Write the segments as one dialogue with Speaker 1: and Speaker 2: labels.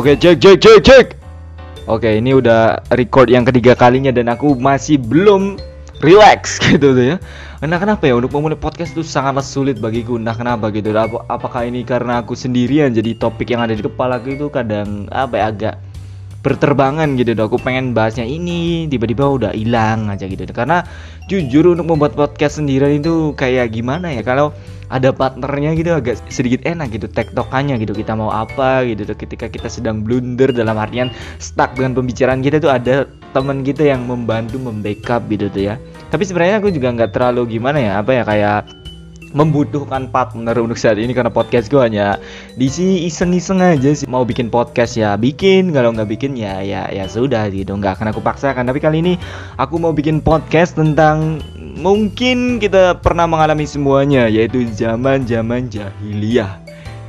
Speaker 1: Oke, cek cek cek cek. Oke, ini udah record yang ketiga kalinya dan aku masih belum relax gitu tuh ya. Nah kenapa ya untuk memulai podcast itu sangatlah sulit bagiku. Nah kenapa gitu? Ap apakah ini karena aku sendirian jadi topik yang ada di kepala aku itu kadang apa ya agak berterbangan gitu Aku pengen bahasnya ini tiba-tiba udah hilang aja gitu. Karena jujur untuk membuat podcast sendirian itu kayak gimana ya? Kalau ada partnernya gitu agak sedikit enak gitu tektokannya gitu kita mau apa gitu ketika kita sedang blunder dalam artian stuck dengan pembicaraan kita tuh ada teman kita yang membantu membackup gitu tuh ya. Tapi sebenarnya aku juga nggak terlalu gimana ya apa ya kayak membutuhkan partner untuk saat ini karena podcast gue hanya di sini iseng-iseng aja sih. Mau bikin podcast ya bikin kalau nggak bikin ya ya ya sudah gitu nggak akan aku paksakan. Tapi kali ini aku mau bikin podcast tentang mungkin kita pernah mengalami semuanya yaitu zaman-zaman jahiliyah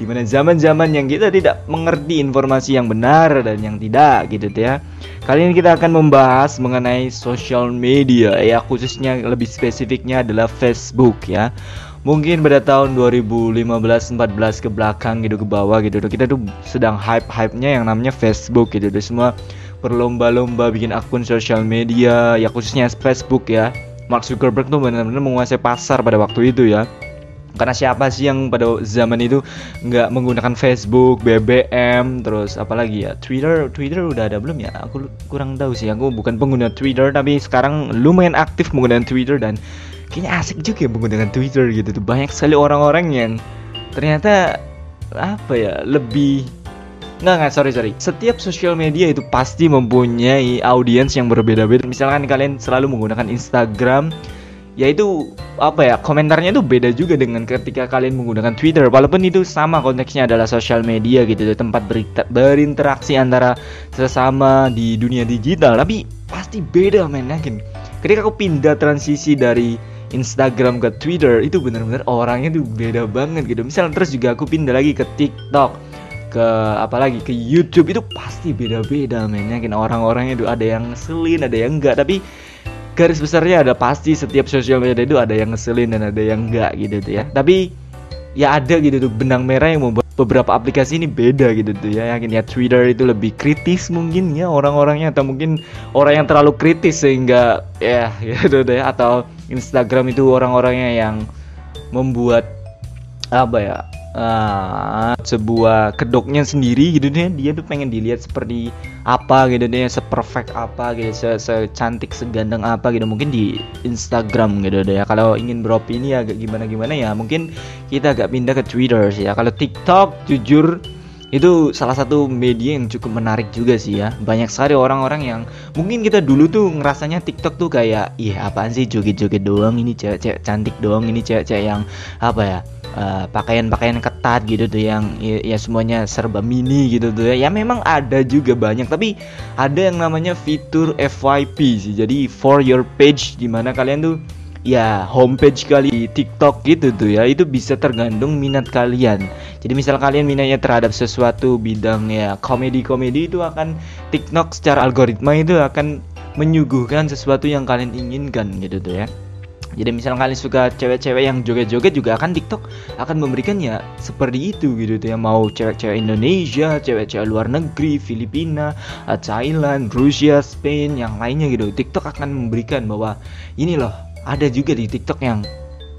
Speaker 1: di mana zaman-zaman yang kita tidak mengerti informasi yang benar dan yang tidak gitu ya. Kali ini kita akan membahas mengenai social media ya khususnya lebih spesifiknya adalah Facebook ya mungkin pada tahun 2015-14 ke belakang gitu ke bawah gitu kita tuh sedang hype-hype-nya yang namanya Facebook gitu semua berlomba-lomba bikin akun sosial media ya khususnya Facebook ya Mark Zuckerberg tuh benar-benar menguasai pasar pada waktu itu ya karena siapa sih yang pada zaman itu nggak menggunakan Facebook, BBM, terus apalagi ya Twitter, Twitter udah ada belum ya? Aku kurang tahu sih. Aku bukan pengguna Twitter tapi sekarang lumayan aktif menggunakan Twitter dan kayaknya asik juga ya menggunakan Twitter gitu tuh banyak sekali orang-orang yang ternyata apa ya lebih Nggak, nggak, sorry, sorry. Setiap sosial media itu pasti mempunyai audiens yang berbeda-beda. Misalkan kalian selalu menggunakan Instagram, yaitu apa ya komentarnya itu beda juga dengan ketika kalian menggunakan Twitter walaupun itu sama konteksnya adalah sosial media gitu tempat berinteraksi antara sesama di dunia digital tapi pasti beda men yakin ketika aku pindah transisi dari Instagram ke Twitter itu benar-benar orangnya tuh beda banget gitu. Misalnya terus juga aku pindah lagi ke TikTok, ke apalagi ke YouTube itu pasti beda-beda men. Yakin orang-orangnya itu ada yang ngeselin, ada yang enggak, tapi garis besarnya ada pasti setiap sosial media itu ada yang ngeselin dan ada yang enggak gitu tuh ya. Tapi ya ada gitu tuh benang merah yang membuat beberapa aplikasi ini beda gitu tuh ya yakin ya Twitter itu lebih kritis mungkin ya orang-orangnya atau mungkin orang yang terlalu kritis sehingga ya gitu deh ya. atau Instagram itu orang-orangnya yang membuat apa ya uh, sebuah kedoknya sendiri gitu deh. Dia tuh pengen dilihat seperti apa gitu deh seperfect apa gitu se secantik seganteng apa gitu. Mungkin di Instagram gitu deh ya. Kalau ingin beropini agak gimana gimana ya mungkin kita agak pindah ke Twitter sih ya. Kalau TikTok jujur itu salah satu media yang cukup menarik juga sih ya. Banyak sekali orang-orang yang mungkin kita dulu tuh ngerasanya TikTok tuh kayak iya apaan sih joget-joget doang ini cewek-cewek cantik doang ini cewek-cewek yang apa ya pakaian pakaian-pakaian ketat gitu tuh yang ya, ya semuanya serba mini gitu tuh ya. ya memang ada juga banyak tapi ada yang namanya fitur FYP sih. Jadi for your page di mana kalian tuh ya homepage kali TikTok gitu tuh ya. Itu bisa tergantung minat kalian. Jadi misal kalian minatnya terhadap sesuatu bidang ya komedi-komedi itu akan TikTok secara algoritma itu akan menyuguhkan sesuatu yang kalian inginkan gitu tuh ya jadi misal kalian suka cewek-cewek yang joget-joget juga akan TikTok akan memberikan ya seperti itu gitu ya. Mau cewek-cewek Indonesia, cewek-cewek luar negeri, Filipina, Thailand, Rusia, Spain, yang lainnya gitu. TikTok akan memberikan bahwa ini loh ada juga di TikTok yang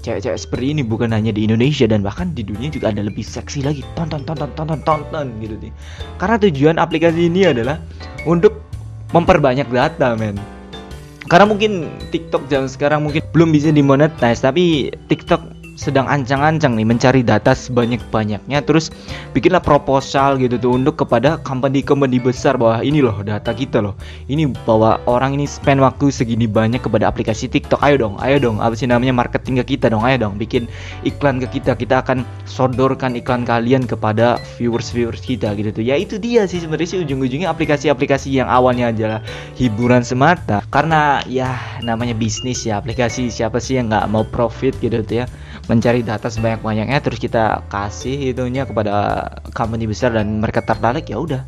Speaker 1: cewek-cewek seperti ini bukan hanya di Indonesia dan bahkan di dunia juga ada lebih seksi lagi. Tonton tonton tonton tonton gitu nih karena tujuan aplikasi ini adalah untuk memperbanyak data men karena mungkin TikTok zaman sekarang mungkin belum bisa dimonetize tapi TikTok sedang ancang-ancang nih mencari data sebanyak-banyaknya. Terus bikinlah proposal gitu tuh untuk kepada company-company besar bahwa ini loh data kita loh. Ini bahwa orang ini spend waktu segini banyak kepada aplikasi TikTok. Ayo dong ayo dong. Apa sih namanya? Marketing ke kita dong. Ayo dong bikin iklan ke kita. Kita akan sodorkan iklan kalian kepada viewers-viewers kita gitu tuh. Ya itu dia sih sebenarnya sih ujung-ujungnya aplikasi-aplikasi yang awalnya adalah hiburan semata. Karena ya namanya bisnis ya aplikasi siapa sih yang nggak mau profit gitu tuh ya mencari data sebanyak-banyaknya terus kita kasih itunya kepada company besar dan mereka tertarik ya udah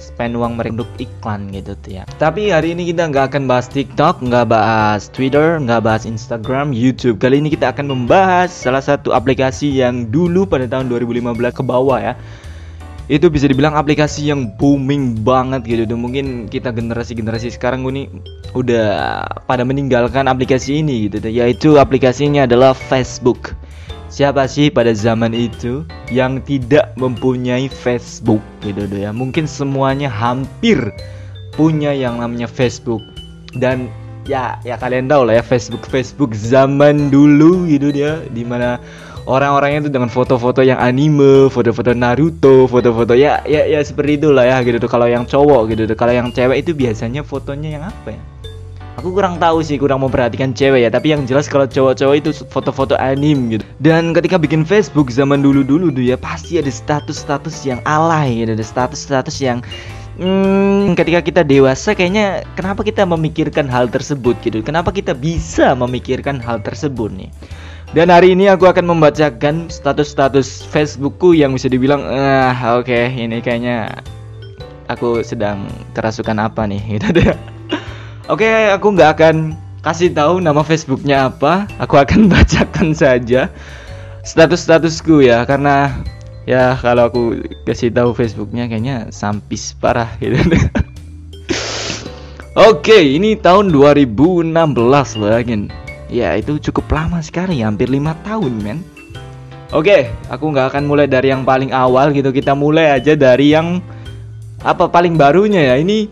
Speaker 1: spend uang mereka iklan gitu tuh ya. Tapi hari ini kita nggak akan bahas TikTok, nggak bahas Twitter, nggak bahas Instagram, YouTube. Kali ini kita akan membahas salah satu aplikasi yang dulu pada tahun 2015 ke bawah ya. Itu bisa dibilang aplikasi yang booming banget gitu. Dan mungkin kita generasi-generasi sekarang gue nih udah pada meninggalkan aplikasi ini gitu. Yaitu aplikasinya adalah Facebook. Siapa sih pada zaman itu yang tidak mempunyai Facebook gitu ya mungkin semuanya hampir punya yang namanya Facebook. Dan ya ya kalian tahu lah ya Facebook Facebook zaman dulu gitu dia di mana orang-orangnya itu dengan foto-foto yang anime, foto-foto Naruto, foto-foto ya ya ya seperti itulah ya gitu tuh kalau yang cowok gitu tuh. Kalau yang cewek itu biasanya fotonya yang apa ya? Aku kurang tahu sih, kurang memperhatikan cewek ya. Tapi yang jelas kalau cowok-cowok itu foto-foto anime gitu. Dan ketika bikin Facebook zaman dulu-dulu tuh ya pasti ada status-status yang alay, gitu. ada status-status yang Hmm, ketika kita dewasa kayaknya kenapa kita memikirkan hal tersebut gitu? Kenapa kita bisa memikirkan hal tersebut nih? Dan hari ini aku akan membacakan status-status Facebookku yang bisa dibilang ah oke okay, ini kayaknya aku sedang kerasukan apa nih gitu. Oke, okay, aku nggak akan kasih tahu nama Facebooknya apa. Aku akan bacakan saja status-statusku ya karena ya kalau aku kasih tahu Facebooknya kayaknya sampis parah gitu. Oke, okay, ini tahun 2016 lagi ya itu cukup lama sekali hampir lima tahun men Oke, aku nggak akan mulai dari yang paling awal gitu. Kita mulai aja dari yang apa paling barunya ya. Ini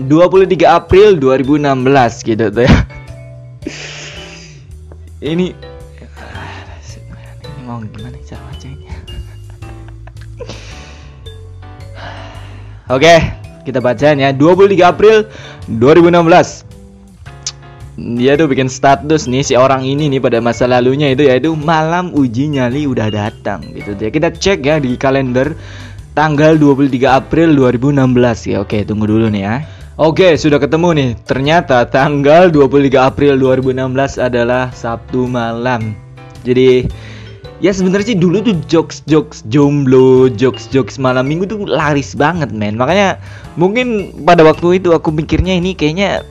Speaker 1: 23 April 2016 gitu tuh ya. ini ini mau gimana cara bacanya? Oke, kita bacain ya. 23 April 2016 dia tuh bikin status nih si orang ini nih pada masa lalunya itu yaitu malam uji nyali udah datang gitu ya kita cek ya di kalender tanggal 23 April 2016 ya oke tunggu dulu nih ya Oke, sudah ketemu nih. Ternyata tanggal 23 April 2016 adalah Sabtu malam. Jadi ya sebenarnya sih dulu tuh jokes jokes jomblo, jokes jokes malam minggu tuh laris banget, men. Makanya mungkin pada waktu itu aku mikirnya ini kayaknya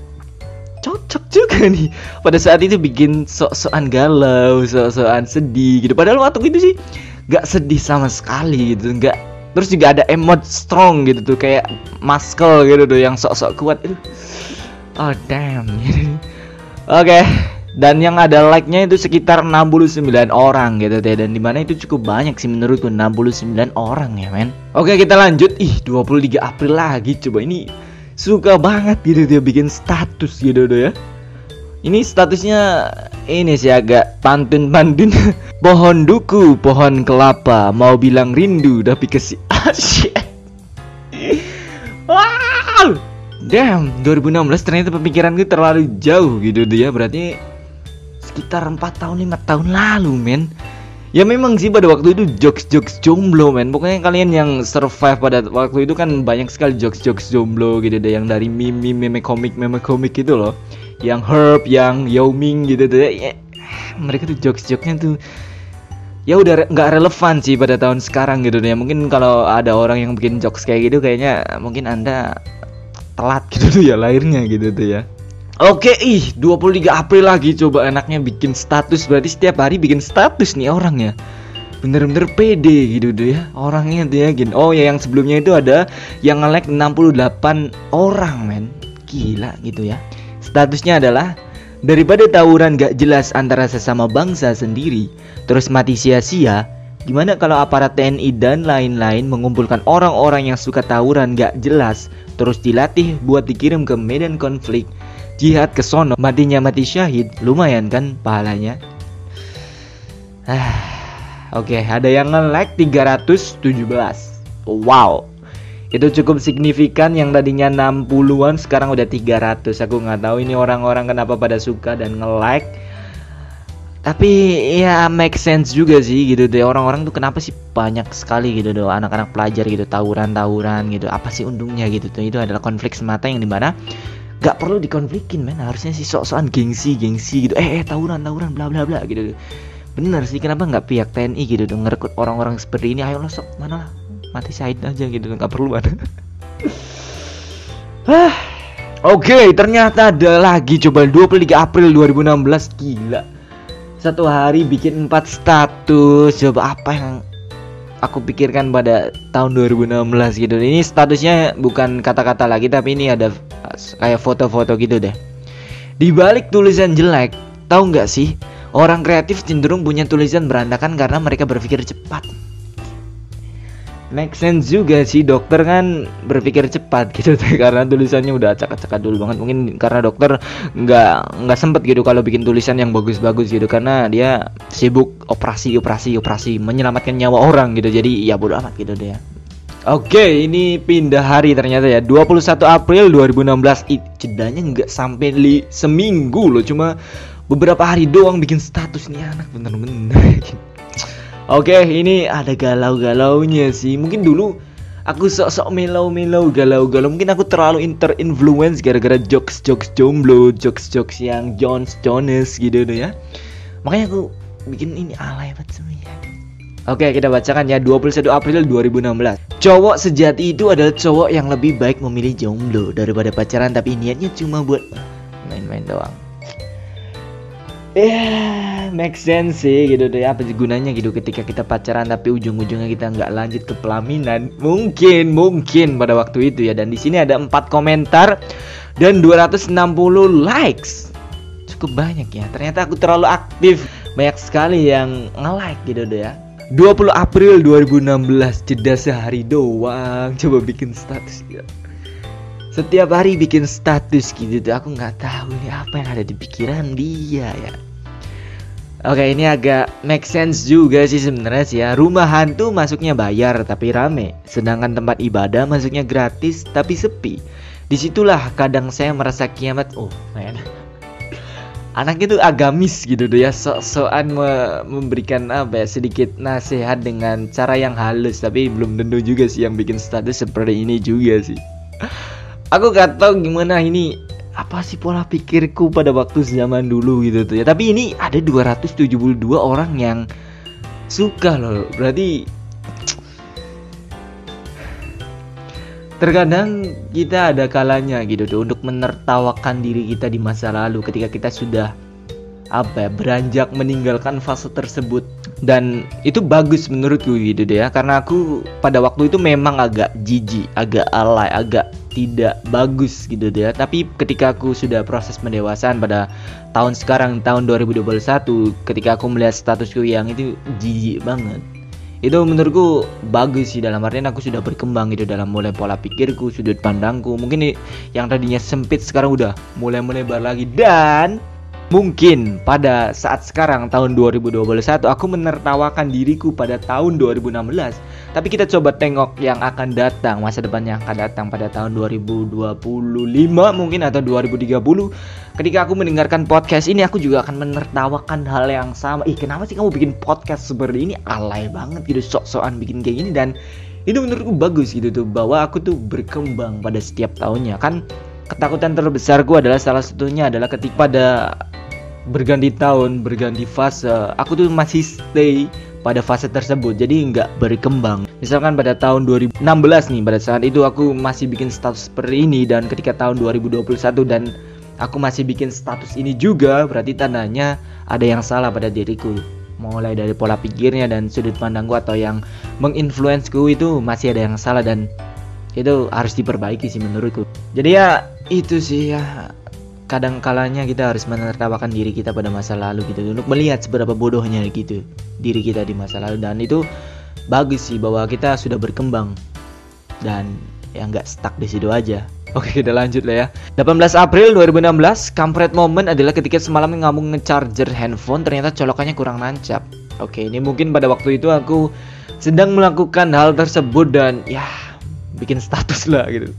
Speaker 1: cocok juga nih. Pada saat itu bikin sok-sokan galau sok-sokan sedih gitu. Padahal waktu itu sih nggak sedih sama sekali gitu. Nggak terus juga ada emot strong gitu tuh kayak muscle gitu tuh yang sok-sok kuat. Itu oh damn. Oke dan yang ada like-nya itu sekitar 69 orang gitu deh dan di mana itu cukup banyak sih menurutku 69 orang ya men. Oke kita lanjut. Ih 23 April lagi coba. Ini suka banget gitu dia bikin status gitu tuh ya. Ini statusnya ini sih agak pantun-pantun. Pohon duku pohon kelapa mau bilang rindu tapi kesi asyik wow! Damn 2016 ternyata pemikiran gue terlalu jauh gitu dia berarti sekitar 4 tahun 5 tahun lalu men Ya memang sih pada waktu itu jokes-jokes jomblo men. Pokoknya kalian yang survive pada waktu itu kan banyak sekali jokes-jokes jomblo gitu deh Yang dari meme meme komik meme komik gitu loh. Yang Herb, yang Yao Ming gitu deh. Ya, Mereka tuh jokes-jokesnya tuh ya udah nggak re relevan sih pada tahun sekarang gitu deh. Mungkin kalau ada orang yang bikin jokes kayak gitu kayaknya mungkin anda telat gitu tuh ya lahirnya gitu tuh ya Oke, ih 23 April lagi coba enaknya bikin status berarti setiap hari bikin status nih orang ya. Bener-bener pede gitu deh ya orangnya tuh ya gini. Oh ya yang sebelumnya itu ada yang nge-like 68 orang men. Gila gitu ya. Statusnya adalah daripada tawuran gak jelas antara sesama bangsa sendiri terus mati sia-sia Gimana kalau aparat TNI dan lain-lain mengumpulkan orang-orang yang suka tawuran gak jelas Terus dilatih buat dikirim ke medan konflik jihad ke sono matinya mati syahid. Lumayan kan pahalanya? Ah oke okay, ada yang nge-like 317 wow. Itu cukup signifikan yang tadinya 60-an sekarang udah 300 aku nggak tahu ini orang-orang kenapa pada suka dan nge-like tapi ya make sense juga sih gitu deh. Orang-orang tuh kenapa sih banyak sekali gitu deh anak-anak pelajar gitu. Tawuran-tawuran gitu. Apa sih untungnya gitu tuh? Itu adalah konflik semata yang di mana gak perlu dikonflikin men. Harusnya sih sok-sokan gengsi gengsi gitu. Eh eh tawuran tawuran bla bla bla gitu bener sih kenapa nggak pihak TNI gitu dong ngerekrut orang-orang seperti ini? Ayo lo sok mana lah. Mati syahid aja gitu nggak perlu ada ah. Oke okay, ternyata ada lagi coba 23 April 2016 gila. Satu hari bikin empat status coba apa yang aku pikirkan pada tahun 2016 gitu. Ini statusnya bukan kata-kata lagi tapi ini ada kayak foto-foto gitu deh. Di balik tulisan jelek, tahu nggak sih? Orang kreatif cenderung punya tulisan berandakan karena mereka berpikir cepat. Make sense juga sih dokter kan berpikir cepat gitu karena tulisannya udah acak-acak dulu banget mungkin karena dokter nggak nggak sempet gitu kalau bikin tulisan yang bagus-bagus gitu karena dia sibuk operasi operasi operasi menyelamatkan nyawa orang gitu jadi ya bodo amat gitu deh Oke, ini pindah hari ternyata ya. 21 April 2016. Ih, jedanya nggak sampai li seminggu loh, cuma beberapa hari doang bikin status nih anak bener-bener. Oke, ini ada galau-galaunya sih. Mungkin dulu aku sok-sok melau-melau galau-galau. Mungkin aku terlalu interinfluence gara-gara jokes-jokes jomblo, jokes-jokes yang Jones Jonas gitu ya. Makanya aku bikin ini alay banget semuanya. Oke, kita bacakan ya 21 April 2016. Cowok sejati itu adalah cowok yang lebih baik memilih jomblo daripada pacaran tapi niatnya cuma buat main-main doang. Ya, yeah, make sense sih gitu deh. Apa gunanya gitu ketika kita pacaran tapi ujung-ujungnya kita nggak lanjut ke pelaminan? Mungkin, mungkin pada waktu itu ya. Dan di sini ada 4 komentar dan 260 likes. Cukup banyak ya. Ternyata aku terlalu aktif. Banyak sekali yang nge-like gitu deh ya. 20 April 2016 jeda sehari doang coba bikin status ya setiap hari bikin status gitu tuh aku nggak tahu ini apa yang ada di pikiran dia ya. Oke ini agak make sense juga sih sebenarnya sih ya. Rumah hantu masuknya bayar tapi rame. Sedangkan tempat ibadah masuknya gratis tapi sepi. Di situlah kadang saya merasa kiamat. Oh man. Anaknya tuh agamis gitu tuh ya. Sok-sokan me memberikan apa ya Sedikit nasihat dengan cara yang halus. Tapi belum tentu juga sih yang bikin status seperti ini juga sih aku gak tahu gimana ini. Apa sih pola pikirku pada waktu zaman dulu gitu tuh ya? Tapi ini ada 272 orang yang suka loh. Berarti terkadang kita ada kalanya gitu tuh untuk menertawakan diri kita di masa lalu ketika kita sudah apa ya beranjak meninggalkan fase tersebut. Dan itu bagus menurutku gitu deh ya. Karena aku pada waktu itu memang agak jijik agak alay agak tidak bagus gitu ya tapi ketika aku sudah proses pendewasaan pada tahun sekarang tahun 2021 ketika aku melihat statusku yang itu jijik banget. Itu menurutku bagus sih dalam artian aku sudah berkembang gitu dalam mulai pola pikirku sudut pandangku. Mungkin yang tadinya sempit sekarang udah mulai melebar lagi. Dan Mungkin pada saat sekarang tahun 2021 aku menertawakan diriku pada tahun 2016 Tapi kita coba tengok yang akan datang Masa depan yang akan datang pada tahun 2025 mungkin atau 2030 Ketika aku mendengarkan podcast ini aku juga akan menertawakan hal yang sama. Ih kenapa sih kamu bikin podcast seperti ini? Alay banget gitu sok-sokan bikin kayak gini. Dan itu menurutku bagus gitu tuh Bahwa aku tuh berkembang pada setiap tahunnya. Kan ketakutan terbesarku adalah salah satunya adalah ketika pada berganti tahun, berganti fase, aku tuh masih stay pada fase tersebut. Jadi nggak berkembang. Misalkan pada tahun 2016 nih pada saat itu aku masih bikin status seperti ini dan ketika tahun 2021 dan aku masih bikin status ini juga berarti tandanya ada yang salah pada diriku. Mulai dari pola pikirnya dan sudut pandangku atau yang menginfluensku itu masih ada yang salah dan itu harus diperbaiki sih menurutku. Jadi ya itu sih ya kadang kalanya kita harus menertawakan diri kita pada masa lalu gitu. Untuk melihat seberapa bodohnya gitu diri kita di masa lalu. Dan itu bagus sih bahwa kita sudah berkembang. Dan ya nggak stuck di situ aja. Oke kita lanjut lah ya. 18 April 2016 Kampret momen adalah ketika semalam ngambung ngecharger handphone Ternyata colokannya kurang nancap. Oke ini mungkin pada waktu itu aku Sedang melakukan hal tersebut dan ya Bikin status lah gitu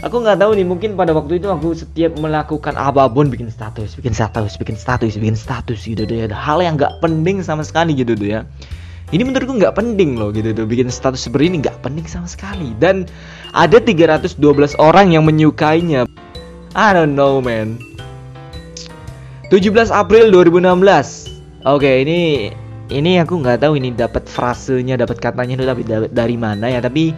Speaker 1: aku nggak tahu nih mungkin pada waktu itu aku setiap melakukan apa pun bikin status bikin status bikin status bikin status gitu deh. Hal yang nggak penting sama sekali gitu deh ya. Ini menurutku nggak penting loh gitu tuh bikin status seperti ini nggak penting sama sekali. Dan ada 312 orang yang menyukainya. I don't know man. 17 April 2016 oke ini ini aku nggak tahu ini dapat frasenya dapat katanya itu tapi dari mana ya. Tapi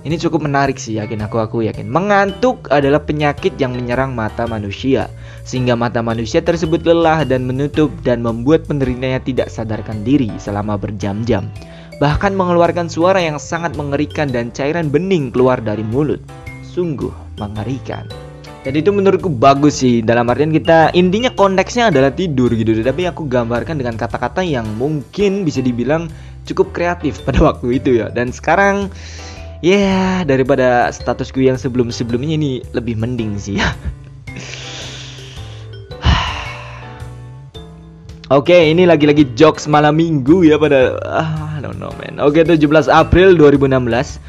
Speaker 1: ini cukup menarik sih yakin aku aku yakin. Mengantuk adalah penyakit yang menyerang mata manusia sehingga mata manusia tersebut lelah dan menutup dan membuat penderitanya tidak sadarkan diri selama berjam-jam. bahkan mengeluarkan suara yang sangat mengerikan dan cairan bening keluar dari mulut. Sungguh mengerikan. Jadi itu menurutku bagus sih dalam artian kita intinya konteksnya adalah tidur gitu tapi aku gambarkan dengan kata-kata yang mungkin bisa dibilang cukup kreatif pada waktu itu ya dan sekarang ya yeah, daripada statusku yang sebelum-sebelumnya ini lebih mending sih ya Oke, okay, ini lagi-lagi jokes malam minggu ya pada ah, I don't man. Oke, okay, 17 April 2016.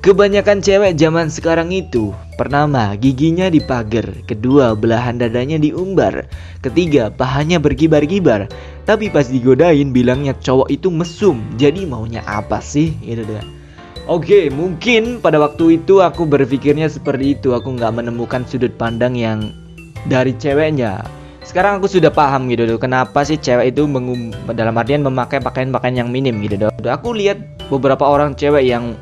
Speaker 1: Kebanyakan cewek zaman sekarang itu Pertama, giginya dipagar Kedua, belahan dadanya diumbar Ketiga, pahanya berkibar-kibar Tapi pas digodain bilangnya cowok itu mesum Jadi maunya apa sih? Gitu deh Oke, mungkin pada waktu itu aku berpikirnya seperti itu. Aku nggak menemukan sudut pandang yang dari ceweknya. Sekarang aku sudah paham gitu loh kenapa sih cewek itu mengum dalam artian memakai pakaian-pakaian yang minim gitu loh. Aku lihat beberapa orang cewek yang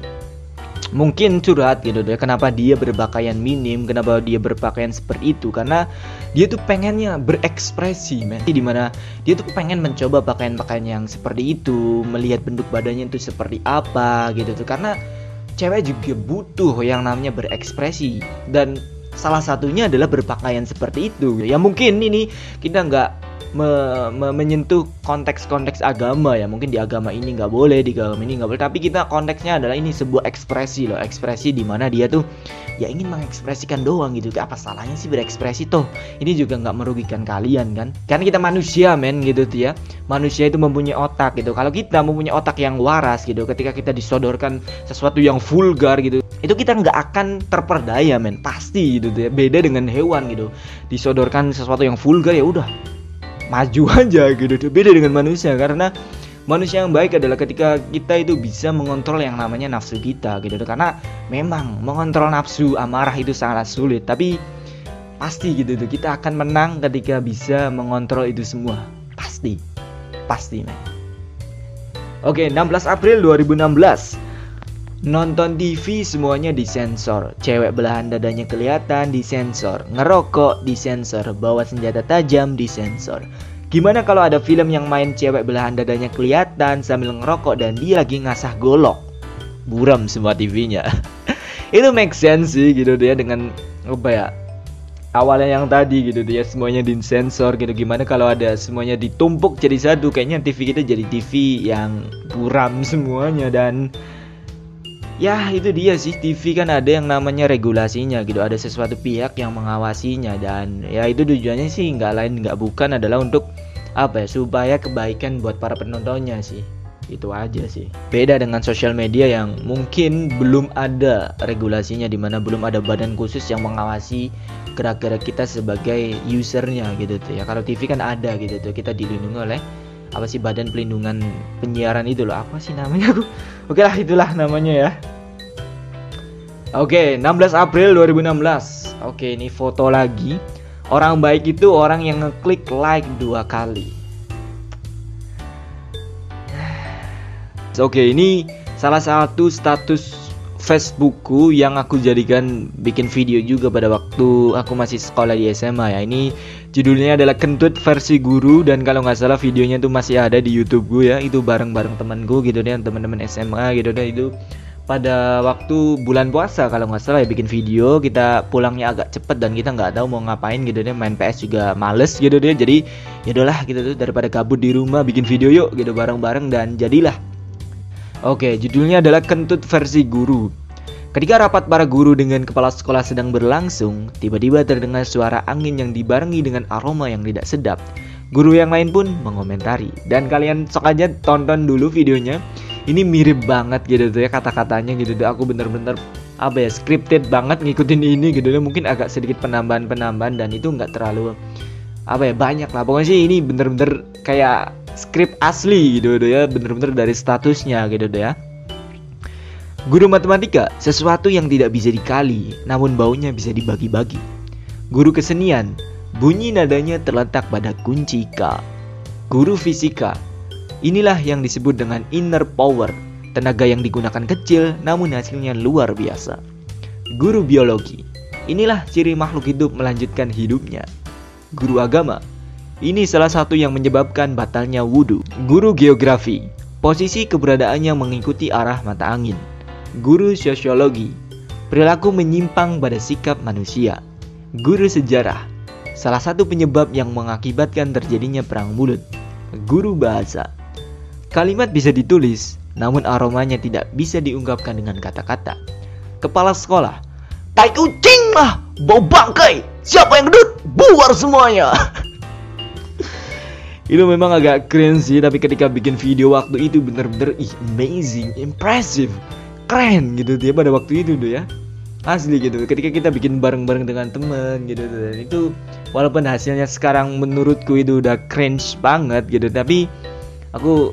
Speaker 1: mungkin curhat gitu deh kenapa dia berpakaian minim? Kenapa dia berpakaian seperti itu? Karena dia tuh pengennya berekspresi men. Di mana dia tuh pengen mencoba pakaian-pakaian yang seperti itu melihat bentuk badannya itu seperti apa gitu tuh. Karena cewek juga butuh yang namanya berekspresi. Dan salah satunya adalah berpakaian seperti itu. Ya mungkin ini kita nggak me, me, menyentuh konteks-konteks agama ya. Mungkin di agama ini nggak boleh di agama ini nggak boleh. Tapi kita konteksnya adalah ini sebuah ekspresi loh. Ekspresi di mana dia tuh ya ingin mengekspresikan doang gitu. Apa salahnya sih berekspresi toh? Ini juga nggak merugikan kalian kan? Karena kita manusia men gitu tuh ya. Manusia itu mempunyai otak gitu. Kalau kita mempunyai otak yang waras gitu ketika kita disodorkan sesuatu yang vulgar gitu itu kita nggak akan terperdaya men. Pasti gitu tuh ya. Beda dengan hewan gitu. Disodorkan sesuatu yang vulgar ya udah maju aja gitu. Beda dengan manusia karena manusia yang baik adalah ketika kita itu bisa mengontrol yang namanya nafsu kita gitu. Karena memang mengontrol nafsu amarah itu sangat sulit tapi pasti gitu tuh kita akan menang ketika bisa mengontrol itu semua. Pasti. Pasti men. Oke 16 April 2016 Nonton TV semuanya disensor. Cewek belahan dadanya kelihatan disensor. Ngerokok disensor. Bawa senjata tajam disensor. Gimana kalau ada film yang main cewek belahan dadanya kelihatan sambil ngerokok dan dia lagi ngasah golok? Buram semua TV-nya Itu make sense sih gitu dia dengan apa ya awalnya yang tadi gitu dia. Semuanya disensor gitu. Gimana kalau ada semuanya ditumpuk jadi satu? Kayaknya TV kita jadi TV yang buram semuanya dan ya itu dia sih. TV kan ada yang namanya regulasinya gitu. Ada sesuatu pihak yang mengawasinya dan ya itu tujuannya sih nggak lain nggak bukan adalah untuk apa ya supaya kebaikan buat para penontonnya sih. Itu aja sih. Beda dengan sosial media yang mungkin belum ada regulasinya di mana belum ada badan khusus yang mengawasi gerak-gerak kita sebagai usernya gitu tuh ya. Kalau TV kan ada gitu tuh kita dilindungi oleh apa sih badan pelindungan penyiaran itu loh apa sih namanya aku oke lah itulah namanya ya Oke, 16 April 2016. Oke, ini foto lagi. Orang baik itu orang yang ngeklik like dua kali. Oke, ini salah satu status Facebookku yang aku jadikan bikin video juga pada waktu aku masih sekolah di SMA ya. Ini judulnya adalah kentut versi guru dan kalau nggak salah videonya tuh masih ada di YouTube gue ya. Itu bareng-bareng temanku gitu deh, teman-teman SMA gitu deh. Itu pada waktu bulan puasa kalau nggak salah ya bikin video. Kita pulangnya agak cepet dan kita nggak tahu mau ngapain gitu deh. Main PS juga males gitu deh. Jadi ya udahlah gitu tuh daripada kabut di rumah bikin video yuk gitu bareng-bareng dan jadilah. Oke judulnya adalah kentut versi guru Ketika rapat para guru dengan kepala sekolah sedang berlangsung, tiba-tiba terdengar suara angin yang dibarengi dengan aroma yang tidak sedap. Guru yang lain pun mengomentari. Dan kalian sok aja tonton dulu videonya. Ini mirip banget gitu tuh ya kata-katanya gitu tuh. Aku bener-bener apa ya scripted banget ngikutin ini gitu deh mungkin agak sedikit penambahan-penambahan dan itu nggak terlalu apa ya banyak lah. Pokoknya sih ini bener-bener kayak skrip asli gitu ya bener-bener dari statusnya gitu ya Guru matematika sesuatu yang tidak bisa dikali namun baunya bisa dibagi-bagi. Guru kesenian bunyi nadanya terletak pada kunci K. Guru fisika Inilah yang disebut dengan inner power, tenaga yang digunakan kecil namun hasilnya luar biasa. Guru biologi, inilah ciri makhluk hidup melanjutkan hidupnya. Guru agama, ini salah satu yang menyebabkan batalnya wudhu. Guru geografi, Posisi keberadaannya mengikuti arah mata angin. Guru sosiologi, perilaku menyimpang pada sikap manusia. Guru sejarah, salah satu penyebab yang mengakibatkan terjadinya perang mulut. Guru bahasa, kalimat bisa ditulis, namun aromanya tidak bisa diungkapkan dengan kata-kata. Kepala sekolah, tai kucing lah, bau bangkai, siapa yang gedut, buar semuanya. itu memang agak keren sih tapi ketika bikin video waktu itu bener-bener ih amazing impressive keren gitu dia pada waktu itu tuh ya. Asli gitu ketika kita bikin bareng-bareng dengan temen gitu dan itu walaupun hasilnya sekarang menurutku itu udah cringe banget gitu tapi aku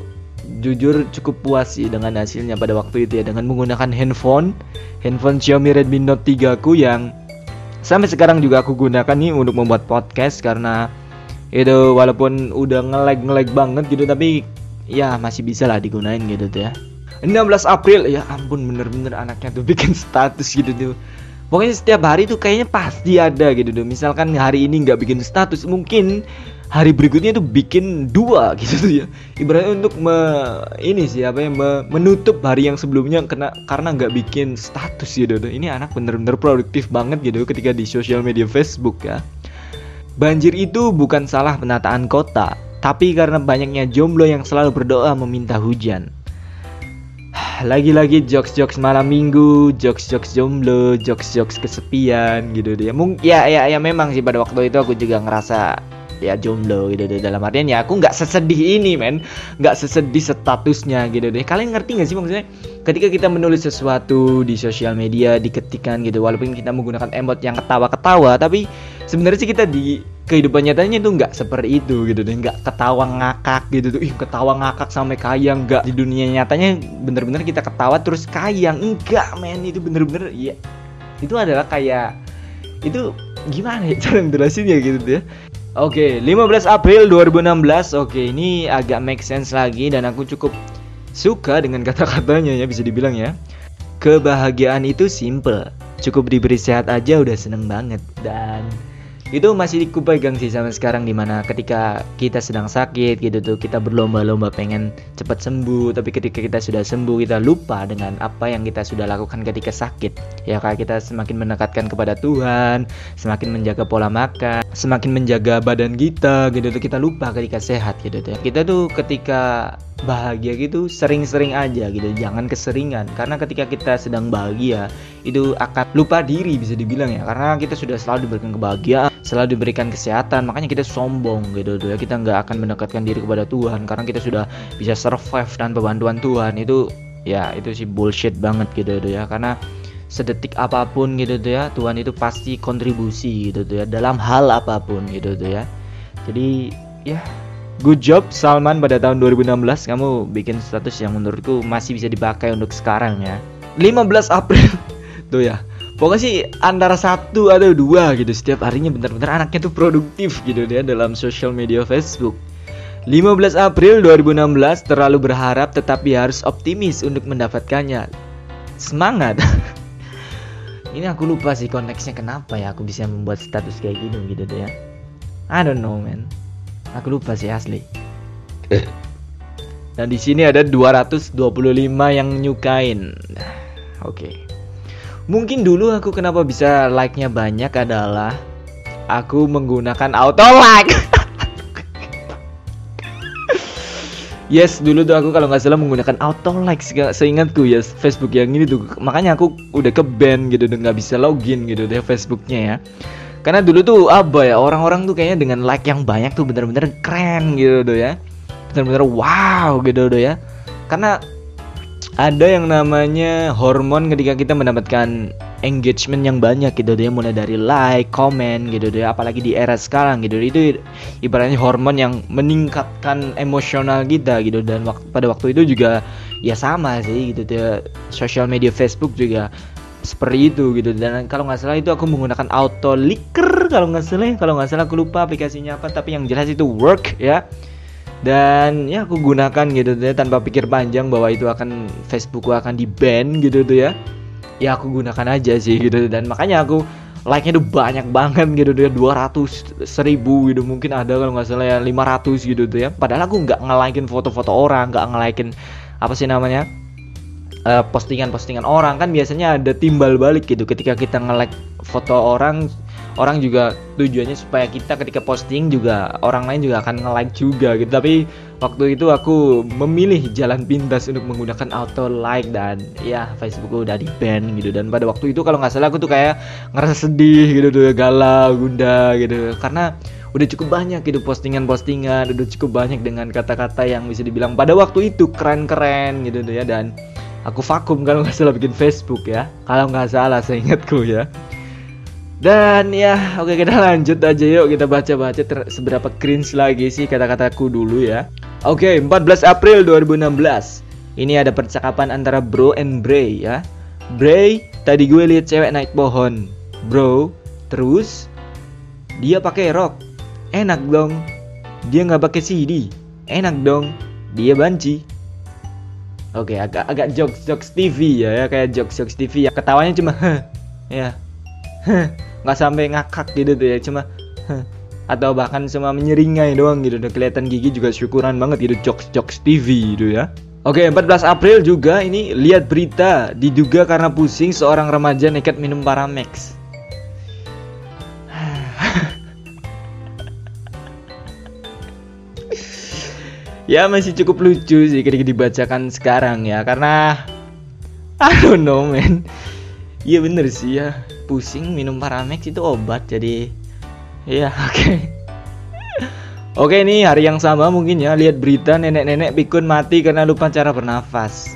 Speaker 1: jujur cukup puas sih dengan hasilnya pada waktu itu ya dengan menggunakan handphone. Handphone Xiaomi Redmi Note 3 ku yang sampai sekarang juga aku gunakan nih untuk membuat podcast karena itu walaupun udah ngelag ngelag banget gitu tapi ya masih bisa lah digunain gitu tuh ya 16 April. Ya ampun bener-bener anaknya tuh bikin status gitu tuh. Pokoknya setiap hari tuh kayaknya pasti ada gitu tuh. Misalkan hari ini nggak bikin status mungkin hari berikutnya tuh bikin dua gitu tuh ya. Ibaratnya untuk me, ini sih apa ya me, menutup hari yang sebelumnya kena karena nggak bikin status gitu tuh. Ini anak bener-bener produktif banget gitu ketika di sosial media Facebook ya. Banjir itu bukan salah penataan kota, tapi karena banyaknya jomblo yang selalu berdoa meminta hujan. Lagi-lagi jokes-jokes malam minggu, jokes-jokes jomblo, jokes-jokes kesepian gitu dia. Mung ya ya ya memang sih pada waktu itu aku juga ngerasa ya jomblo gitu deh dalam artian ya aku nggak sesedih ini men. Nggak sesedih statusnya gitu deh kalian ngerti nggak sih maksudnya? Ketika kita menulis sesuatu di sosial media diketikan gitu walaupun kita menggunakan emot yang ketawa-ketawa tapi sebenarnya sih kita di kehidupan nyatanya itu nggak seperti itu gitu deh. Nggak ketawa ngakak gitu tuh. Ih ketawa ngakak sampai kayang. Nggak di dunia nyatanya bener-bener kita ketawa terus kayang. Enggak men. Itu bener-bener ya itu adalah kayak itu gimana ya cara jelasin ya gitu ya Oke, okay, 15 April 2016. Oke, ini agak make sense lagi dan aku cukup suka dengan kata-katanya ya bisa dibilang ya. Kebahagiaan itu simple. Cukup diberi sehat aja udah seneng banget. Dan itu masih kupegang sih sampai sekarang di mana ketika kita sedang sakit gitu tuh kita berlomba-lomba pengen cepat sembuh tapi ketika kita sudah sembuh kita lupa dengan apa yang kita sudah lakukan ketika sakit. Ya kayak kita semakin mendekatkan kepada Tuhan semakin menjaga pola makan semakin menjaga badan kita gitu tuh kita lupa ketika sehat gitu tuh. Kita tuh ketika bahagia gitu sering-sering aja gitu jangan keseringan. Karena ketika kita sedang bahagia itu akan lupa diri bisa dibilang ya. Karena kita sudah selalu diberikan kebahagiaan selalu diberikan kesehatan. Makanya kita sombong gitu ya kita nggak akan mendekatkan diri kepada Tuhan karena kita sudah bisa survive dan bantuan Tuhan. Itu ya itu sih bullshit banget gitu ya. Karena sedetik apa pun gitu tuh ya Tuhan itu pasti kontribusi gitu tuh ya dalam hal apa pun gitu tuh ya. Jadi ya Good job Salman pada tahun 2016 kamu bikin status yang menurutku masih bisa dipakai untuk sekarang ya. 15 April tuh ya. Pokoknya sih antara satu atau dua gitu setiap harinya bener-bener anaknya tuh produktif gitu dia dalam social media Facebook. 15 April 2016 terlalu berharap tetapi harus optimis untuk mendapatkannya. Semangat. Ini aku lupa sih konteksnya kenapa ya aku bisa membuat status kayak gini gitu deh ya. I don't know man. Aku lupa sih asli. Eh. Dan di sini ada 225 yang nyukain. Oke. Okay. Mungkin dulu aku kenapa bisa like-nya banyak adalah aku menggunakan auto like. yes, dulu tuh aku kalau nggak salah menggunakan auto like seingatku ya Facebook yang ini tuh. Makanya aku udah ke ban gitu dan nggak bisa login gitu deh Facebooknya ya karena dulu tuh apa ya orang-orang tuh kayaknya dengan like yang banyak tuh bener-bener keren gitu tuh ya bener-bener wow gitu tuh ya karena ada yang namanya hormon ketika kita mendapatkan engagement yang banyak gitu dia mulai dari like, comment gitu deh apalagi di era sekarang gitu. Itu ibaratnya hormon yang meningkatkan emosional kita gitu. Dan waktu, pada waktu itu juga ya sama sih gitu deh social media Facebook juga seperti itu gitu. Dan kalau nggak salah itu aku menggunakan auto liker kalau nggak salah ya. kalau nggak salah aku lupa aplikasinya apa tapi yang jelas itu work ya dan ya aku gunakan gitu deh tanpa pikir panjang bahwa itu akan Facebookku akan di ban gitu tuh ya. Ya aku gunakan aja sih gitu. Dan makanya aku like-nya tuh banyak banget gitu dia 200 seribu gitu. Mungkin ada kalau nggak salah ya 500 gitu tuh ya. Padahal aku nggak nge-likein foto-foto orang nggak nge-likein apa sih namanya eh, postingan-postingan orang. Kan biasanya ada timbal balik gitu ketika kita nge-like foto orang orang juga tujuannya supaya kita ketika posting juga orang lain juga akan nge-like juga gitu. Tapi waktu itu aku memilih jalan pintas untuk menggunakan auto like dan ya Facebook udah di ban gitu. Dan pada waktu itu kalau nggak salah aku tuh kayak ngerasa sedih gitu tuh galau gunda gitu. Karena udah cukup banyak gitu postingan-postingan udah cukup banyak dengan kata-kata yang bisa dibilang pada waktu itu keren-keren gitu ya. Dan aku vakum kalau nggak salah bikin Facebook ya. Kalau nggak salah saya ingatku ya dan ya oke kita lanjut aja yuk. Kita baca-baca seberapa cringe lagi sih kata-kataku dulu ya. Oke 14 April 2016 Ini ada percakapan antara bro and Bray ya. Bray tadi gue lihat cewek naik pohon. Bro terus? Dia pakai rok. Enak dong. Dia nggak pakai CD Enak dong. Dia banci. Oke agak agak jokes jokes TV ya, ya kayak jokes jokes TV ya ketawanya cuma ya nggak sampai ngakak gitu tuh ya cuma atau bahkan cuma menyeringai doang gitu. Udah kelihatan gigi juga syukuran banget gitu jokes jokes TV gitu ya. Oke 14 April juga ini lihat berita diduga karena pusing seorang remaja nekat minum Paramex. Ya masih cukup lucu sih ketika dibacakan sekarang ya karena I don't know man. Iya bener sih ya pusing minum Paramex itu obat jadi ya oke. Okay. oke okay, nih hari yang sama mungkin ya lihat berita nenek-nenek pikun mati karena lupa cara bernafas.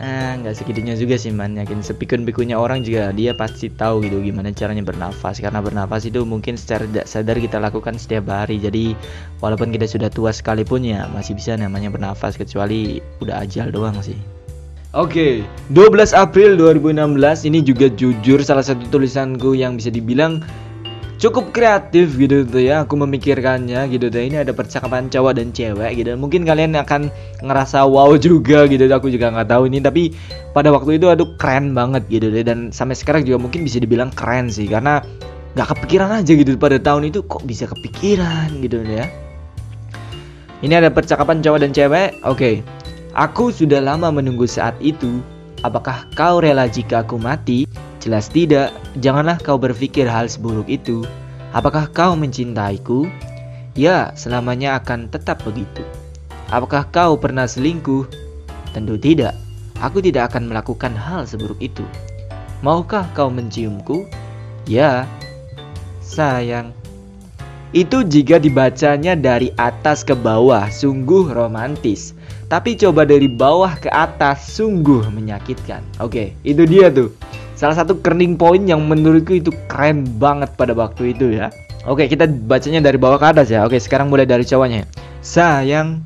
Speaker 1: Ah, nggak segitunya juga sih man. Yakin sepikun pikunnya orang juga dia pasti tahu gitu gimana caranya bernafas. Karena bernafas itu mungkin secara tidak sadar kita lakukan setiap hari. Jadi walaupun kita sudah tua sekalipun ya masih bisa namanya bernafas. Kecuali udah ajal doang sih Oke, okay, 12 April 2016 ini juga jujur salah satu tulisanku yang bisa dibilang cukup kreatif gitu tuh ya. Aku memikirkannya gitu tuh ini ada percakapan cowok dan cewek gitu. Mungkin kalian akan ngerasa wow juga gitu aku juga nggak tahu ini. Tapi pada waktu itu aduh keren banget gitu deh dan sampai sekarang juga mungkin bisa dibilang keren sih karena nggak kepikiran aja gitu pada tahun itu kok bisa kepikiran gitu ya. Ini ada percakapan cowok dan cewek oke. okay. Aku sudah lama menunggu saat itu. Apakah kau rela jika aku mati? Jelas tidak. Janganlah kau berpikir hal seburuk itu. Apakah kau mencintaiku? Ya, selamanya akan tetap begitu. Apakah kau pernah selingkuh? Tentu tidak. Aku tidak akan melakukan hal seburuk itu. Maukah kau menciumku? Ya, sayang. Itu jika dibacanya dari atas ke bawah, sungguh romantis. Tapi coba dari bawah ke atas sungguh menyakitkan. Oke, itu dia tuh. Salah satu turning point yang menurutku itu keren banget pada waktu itu ya. Oke, kita bacanya dari bawah ke atas ya. Oke, sekarang mulai dari cowoknya. Sayang,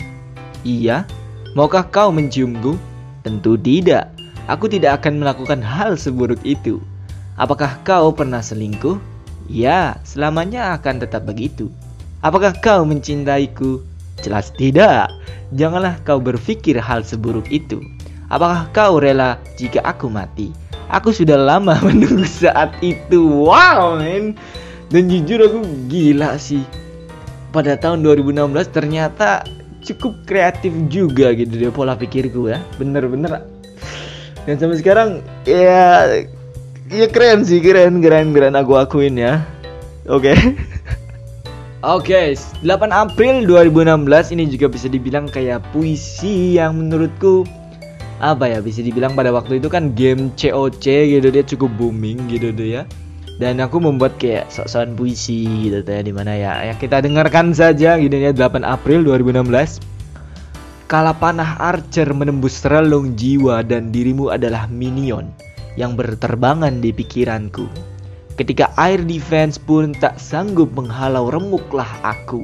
Speaker 1: iya. Maukah kau menciumku? Tentu tidak. Aku tidak akan melakukan hal seburuk itu. Apakah kau pernah selingkuh? Ya, selamanya akan tetap begitu. Apakah kau mencintaiku? Jelas tidak. Janganlah kau berpikir hal seburuk itu. Apakah kau rela jika aku mati? Aku sudah lama menunggu saat itu. Wow, men. Dan jujur aku gila sih. Pada tahun 2016 ternyata cukup kreatif juga gitu dia pola pikirku ya. Bener-bener. Dan sampai sekarang ya ya keren sih, keren, keren, keren aku akuin ya. Oke. Okay. Oke, okay, 8 April 2016 ini juga bisa dibilang kayak puisi yang menurutku apa ya bisa dibilang pada waktu itu kan game COC gitu dia cukup booming gitu deh ya. Dan aku membuat kayak sok-sokan puisi gitu ya di mana ya ya kita dengarkan saja gitu ya 8 April 2016. Kala panah archer menembus relung jiwa dan dirimu adalah minion yang berterbangan di pikiranku. Ketika air defense pun tak sanggup menghalau remuklah aku.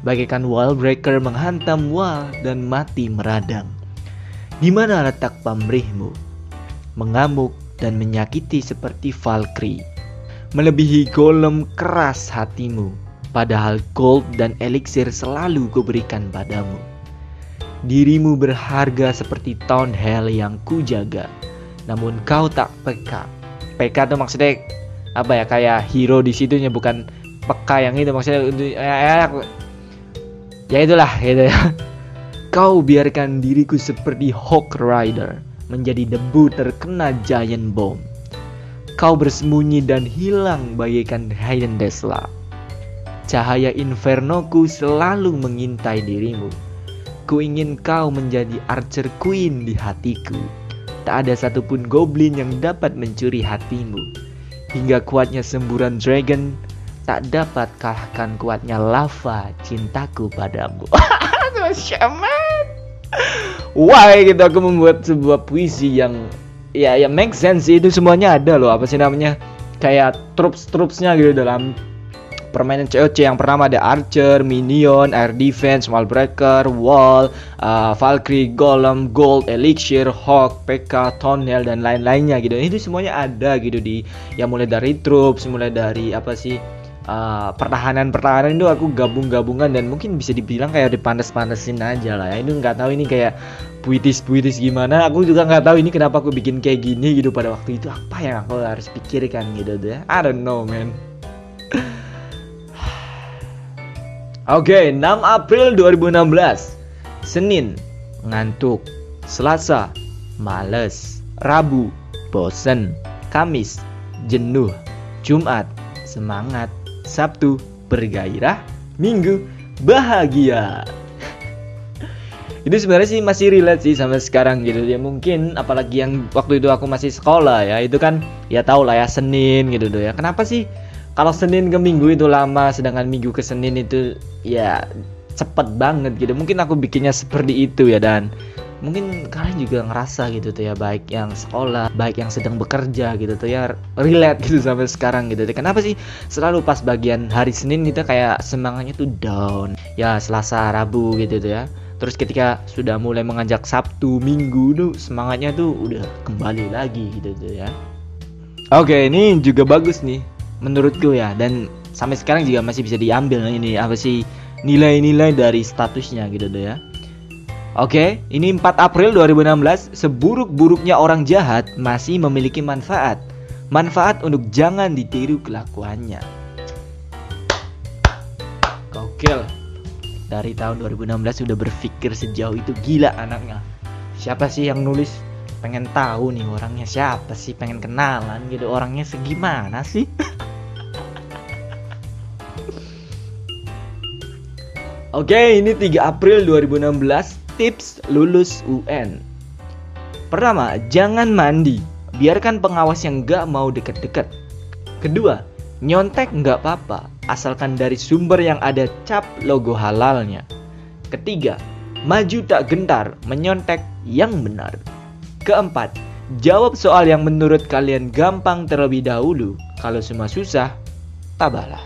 Speaker 1: Bagaikan wall breaker menghantam wall dan mati meradang. Di mana letak pamrihmu? Mengamuk dan menyakiti seperti Valkyrie. Melebihi golem keras hatimu. Padahal gold dan elixir selalu kuberikan padamu. Dirimu berharga seperti town hell yang kujaga. Namun kau tak peka. Peka itu maksudnya apa ya kayak hero di situnya bukan peka yang itu. Maksudnya ya, ya, ya itulah gitu. Ya kau biarkan diriku seperti Hawk Rider menjadi debu terkena giant bomb. Kau bersembunyi dan hilang bagaikan Hayden Desla cahaya infernoku selalu mengintai dirimu. Ku ingin kau menjadi archer queen di hatiku. Tak ada satupun goblin yang dapat mencuri hatimu hingga kuatnya semburan dragon tak dapat kalahkan kuatnya lava cintaku padamu. Why gitu aku membuat sebuah puisi yang ya yang make sense itu semuanya ada loh. Apa sih namanya? Kayak troops troopsnya gitu dalam permainan COC yang pertama ada Archer, Minion, Air Defense, Wallbreaker, Wall, uh, Valkyrie, Golem, Gold, Elixir, Hawk, PK, Tonel dan lain-lainnya gitu. Itu semuanya ada gitu di yang mulai dari troops, mulai dari apa sih uh, pertahanan-pertahanan itu aku gabung-gabungan dan mungkin bisa dibilang kayak dipanas-panasin aja lah ya. Ini nggak tahu ini kayak puitis-puitis gimana. Aku juga nggak tahu ini kenapa aku bikin kayak gini gitu pada waktu itu apa yang aku harus pikirkan gitu deh. I don't know man. Oke, okay, 6 April 2016 Senin, ngantuk. Selasa, males. Rabu, bosen. Kamis, jenuh. Jumat, semangat. Sabtu, bergairah. Minggu, bahagia. Itu sebenarnya sih masih relate sih sampai sekarang gitu. Ya mungkin apalagi yang waktu itu aku masih sekolah ya. Itu kan ya tau lah ya Senin gitu ya. Kenapa sih kalau Senin ke Minggu itu lama sedangkan Minggu ke Senin itu ya cepet banget gitu. Mungkin aku bikinnya seperti itu ya dan. Mungkin kalian juga ngerasa gitu tuh ya baik yang sekolah baik yang sedang bekerja gitu tuh ya relate gitu sampai sekarang gitu tuh. Kenapa sih selalu pas bagian hari Senin kita kayak semangatnya tuh down? Ya Selasa Rabu gitu tuh ya. Terus ketika sudah mulai mengajak Sabtu Minggu tuh semangatnya tuh udah kembali lagi gitu tuh ya. Oke ini juga bagus nih menurutku ya dan sampai sekarang juga masih bisa diambil ini apa sih nilai-nilai dari statusnya gitu deh ya. Oke, ini 4 April 2016, seburuk-buruknya orang jahat masih memiliki manfaat. Manfaat untuk jangan ditiru kelakuannya. Gokil. Dari tahun 2016 sudah berpikir sejauh itu gila anaknya. Siapa sih yang nulis? Pengen tahu nih orangnya siapa sih? Pengen kenalan gitu orangnya segimana sih? Oke, ini 3 April 2016, tips lulus UN. Pertama, jangan mandi. Biarkan pengawas yang gak mau deket-deket. Kedua, nyontek nggak apa-apa, asalkan dari sumber yang ada cap logo halalnya. Ketiga, maju tak gentar, menyontek yang benar. Keempat, jawab soal yang menurut kalian gampang terlebih dahulu. Kalau semua susah, tabahlah.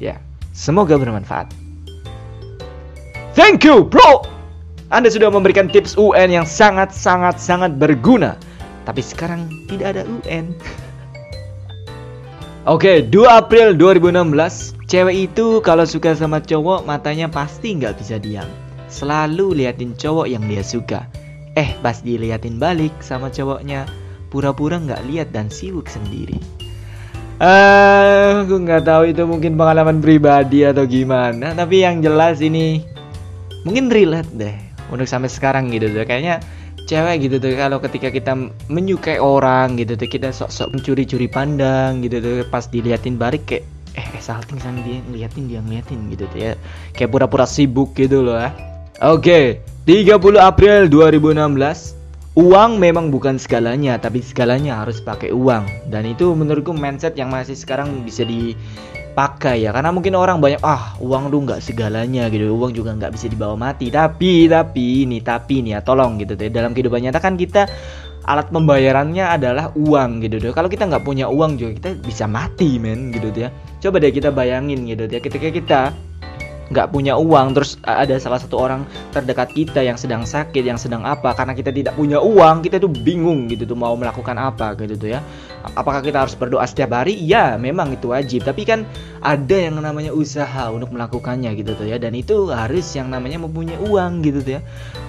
Speaker 1: Ya. Semoga bermanfaat. Thank you, bro. Anda sudah memberikan tips UN yang sangat-sangat-sangat berguna. Tapi sekarang tidak ada UN. Oke, okay, 2 April 2016, cewek itu kalau suka sama cowok matanya pasti nggak bisa diam. Selalu liatin cowok yang dia suka. Eh, pas diliatin balik sama cowoknya, pura-pura nggak lihat dan sibuk sendiri. Uh, aku nggak tahu itu mungkin pengalaman pribadi atau gimana. Tapi yang jelas ini mungkin relate deh untuk sampai sekarang gitu tuh. Kayaknya cewek gitu tuh kalau ketika kita menyukai orang gitu tuh kita sok-sok mencuri-curi pandang gitu tuh pas diliatin balik kayak eh, eh salting sama dia ngeliatin dia ngeliatin gitu tuh ya kayak pura-pura sibuk gitu loh ya. Oke, okay, 30 April 2016 uang memang bukan segalanya tapi segalanya harus pakai uang. Dan itu menurutku mindset yang masih sekarang bisa dipakai ya. Karena mungkin orang banyak ah uang tuh nggak segalanya gitu. Uang juga nggak bisa dibawa mati. Tapi tapi ini tapi nih ya tolong gitu deh. Dalam kehidupan nyata kan kita alat pembayarannya adalah uang gitu deh. Kalau kita nggak punya uang juga kita bisa mati men gitu ya. Coba deh kita bayangin gitu ya. Ketika kita nggak punya uang terus ada salah satu orang terdekat kita yang sedang sakit yang sedang apa karena kita tidak punya uang kita tuh bingung gitu tuh mau melakukan apa gitu tuh ya. Apakah kita harus berdoa setiap hari? Ya memang itu wajib tapi kan ada yang namanya usaha untuk melakukannya gitu tuh ya dan itu harus yang namanya mempunyai uang gitu tuh ya.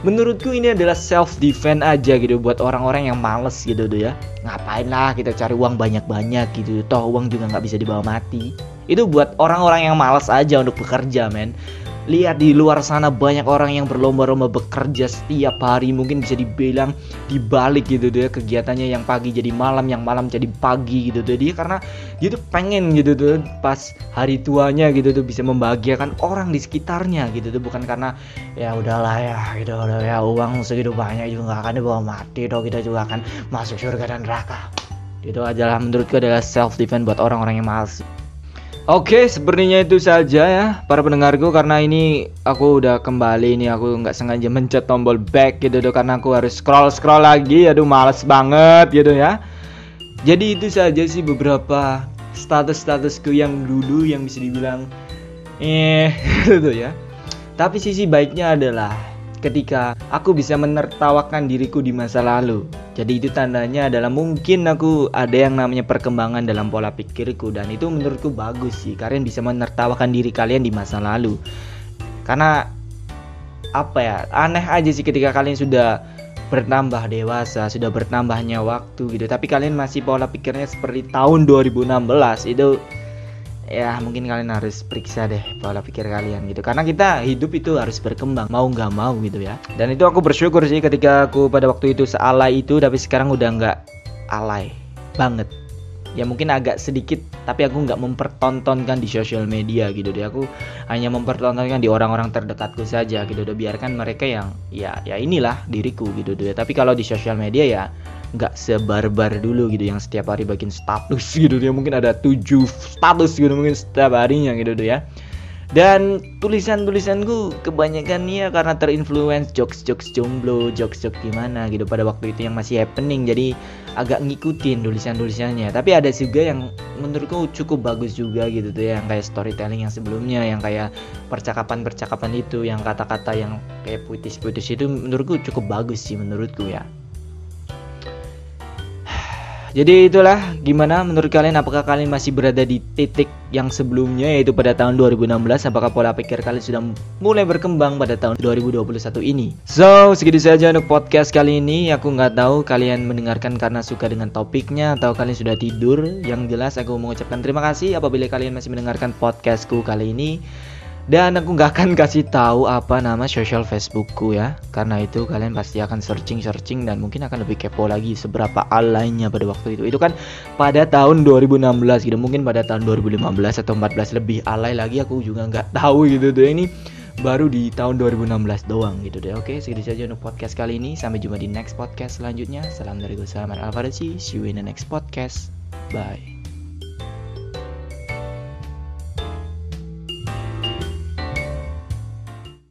Speaker 1: Menurutku ini adalah self defense aja gitu buat orang-orang yang males gitu tuh ya. Ngapain lah kita cari uang banyak-banyak gitu toh uang juga nggak bisa dibawa mati itu buat orang-orang yang malas aja untuk bekerja men. Lihat di luar sana banyak orang yang berlomba-lomba bekerja setiap hari. Mungkin bisa dibilang dibalik gitu deh kegiatannya yang pagi jadi malam yang malam jadi pagi gitu tuh dia karena dia tuh pengen gitu tuh pas hari tuanya gitu tuh bisa membahagiakan orang di sekitarnya gitu tuh. Bukan karena ya udahlah ya gitu. Udah ya uang segitu banyak juga gak akan dibawa mati dong kita juga akan masuk surga dan neraka. Itu adalah menurutku adalah self defense buat orang-orang yang malas Oke, sepertinya itu saja ya para pendengarku karena ini aku udah kembali nih aku nggak sengaja mencet tombol back gitu tuh karena aku harus scroll scroll lagi, aduh males banget gitu ya. Jadi itu saja sih beberapa status-statusku yang dulu yang bisa dibilang eh gitu ya. Tapi sisi baiknya adalah ketika aku bisa menertawakan diriku di masa lalu. Jadi itu tandanya adalah mungkin aku ada yang namanya perkembangan dalam pola pikirku dan itu menurutku bagus sih. Kalian bisa menertawakan diri kalian di masa lalu. Karena apa ya? Aneh aja sih ketika kalian sudah bertambah dewasa, sudah bertambahnya waktu gitu. Tapi kalian masih pola pikirnya seperti tahun 2016 itu ya mungkin kalian harus periksa deh pola pikir kalian gitu. Karena kita hidup itu harus berkembang mau nggak mau gitu ya. Dan itu aku bersyukur sih ketika aku pada waktu itu sealai itu tapi sekarang udah nggak alay banget. Ya mungkin agak sedikit tapi aku nggak mempertontonkan di sosial media gitu deh. Aku hanya mempertontonkan di orang-orang terdekatku saja gitu deh. Biarkan mereka yang ya ya inilah diriku gitu deh. Tapi kalau di sosial media ya nggak sebarbar dulu gitu yang setiap hari bikin status gitu ya mungkin ada tujuh status gitu mungkin setiap harinya gitu ya dan tulisan-tulisanku kebanyakan ya karena terinfluence jokes-jokes jomblo, jokes-jokes gimana gitu pada waktu itu yang masih happening jadi agak ngikutin tulisan-tulisannya. Tapi ada juga yang menurutku cukup bagus juga gitu tuh yang kayak storytelling yang sebelumnya yang kayak percakapan-percakapan itu yang kata-kata yang kayak puitis-puitis itu menurutku cukup bagus sih menurutku ya. Jadi itulah gimana menurut kalian apakah kalian masih berada di titik yang sebelumnya yaitu pada tahun 2016 apakah pola pikir kalian sudah mulai berkembang pada tahun 2021 ini. So segitu saja untuk podcast kali ini aku nggak tahu kalian mendengarkan karena suka dengan topiknya atau kalian sudah tidur. Yang jelas aku mengucapkan terima kasih apabila kalian masih mendengarkan podcastku kali ini dan aku nggak akan kasih tahu apa nama social Facebookku ya. Karena itu kalian pasti akan searching searching dan mungkin akan lebih kepo lagi seberapa alaynya pada waktu itu. Itu kan pada tahun 2016 gitu. Mungkin pada tahun 2015 atau 14 lebih alay lagi aku juga nggak tahu gitu tuh ini baru di tahun 2016 doang gitu deh. Oke segitu saja untuk podcast kali ini. Sampai jumpa di next podcast selanjutnya. Salam dari gue Salman Alfarisi see you in the next podcast. Bye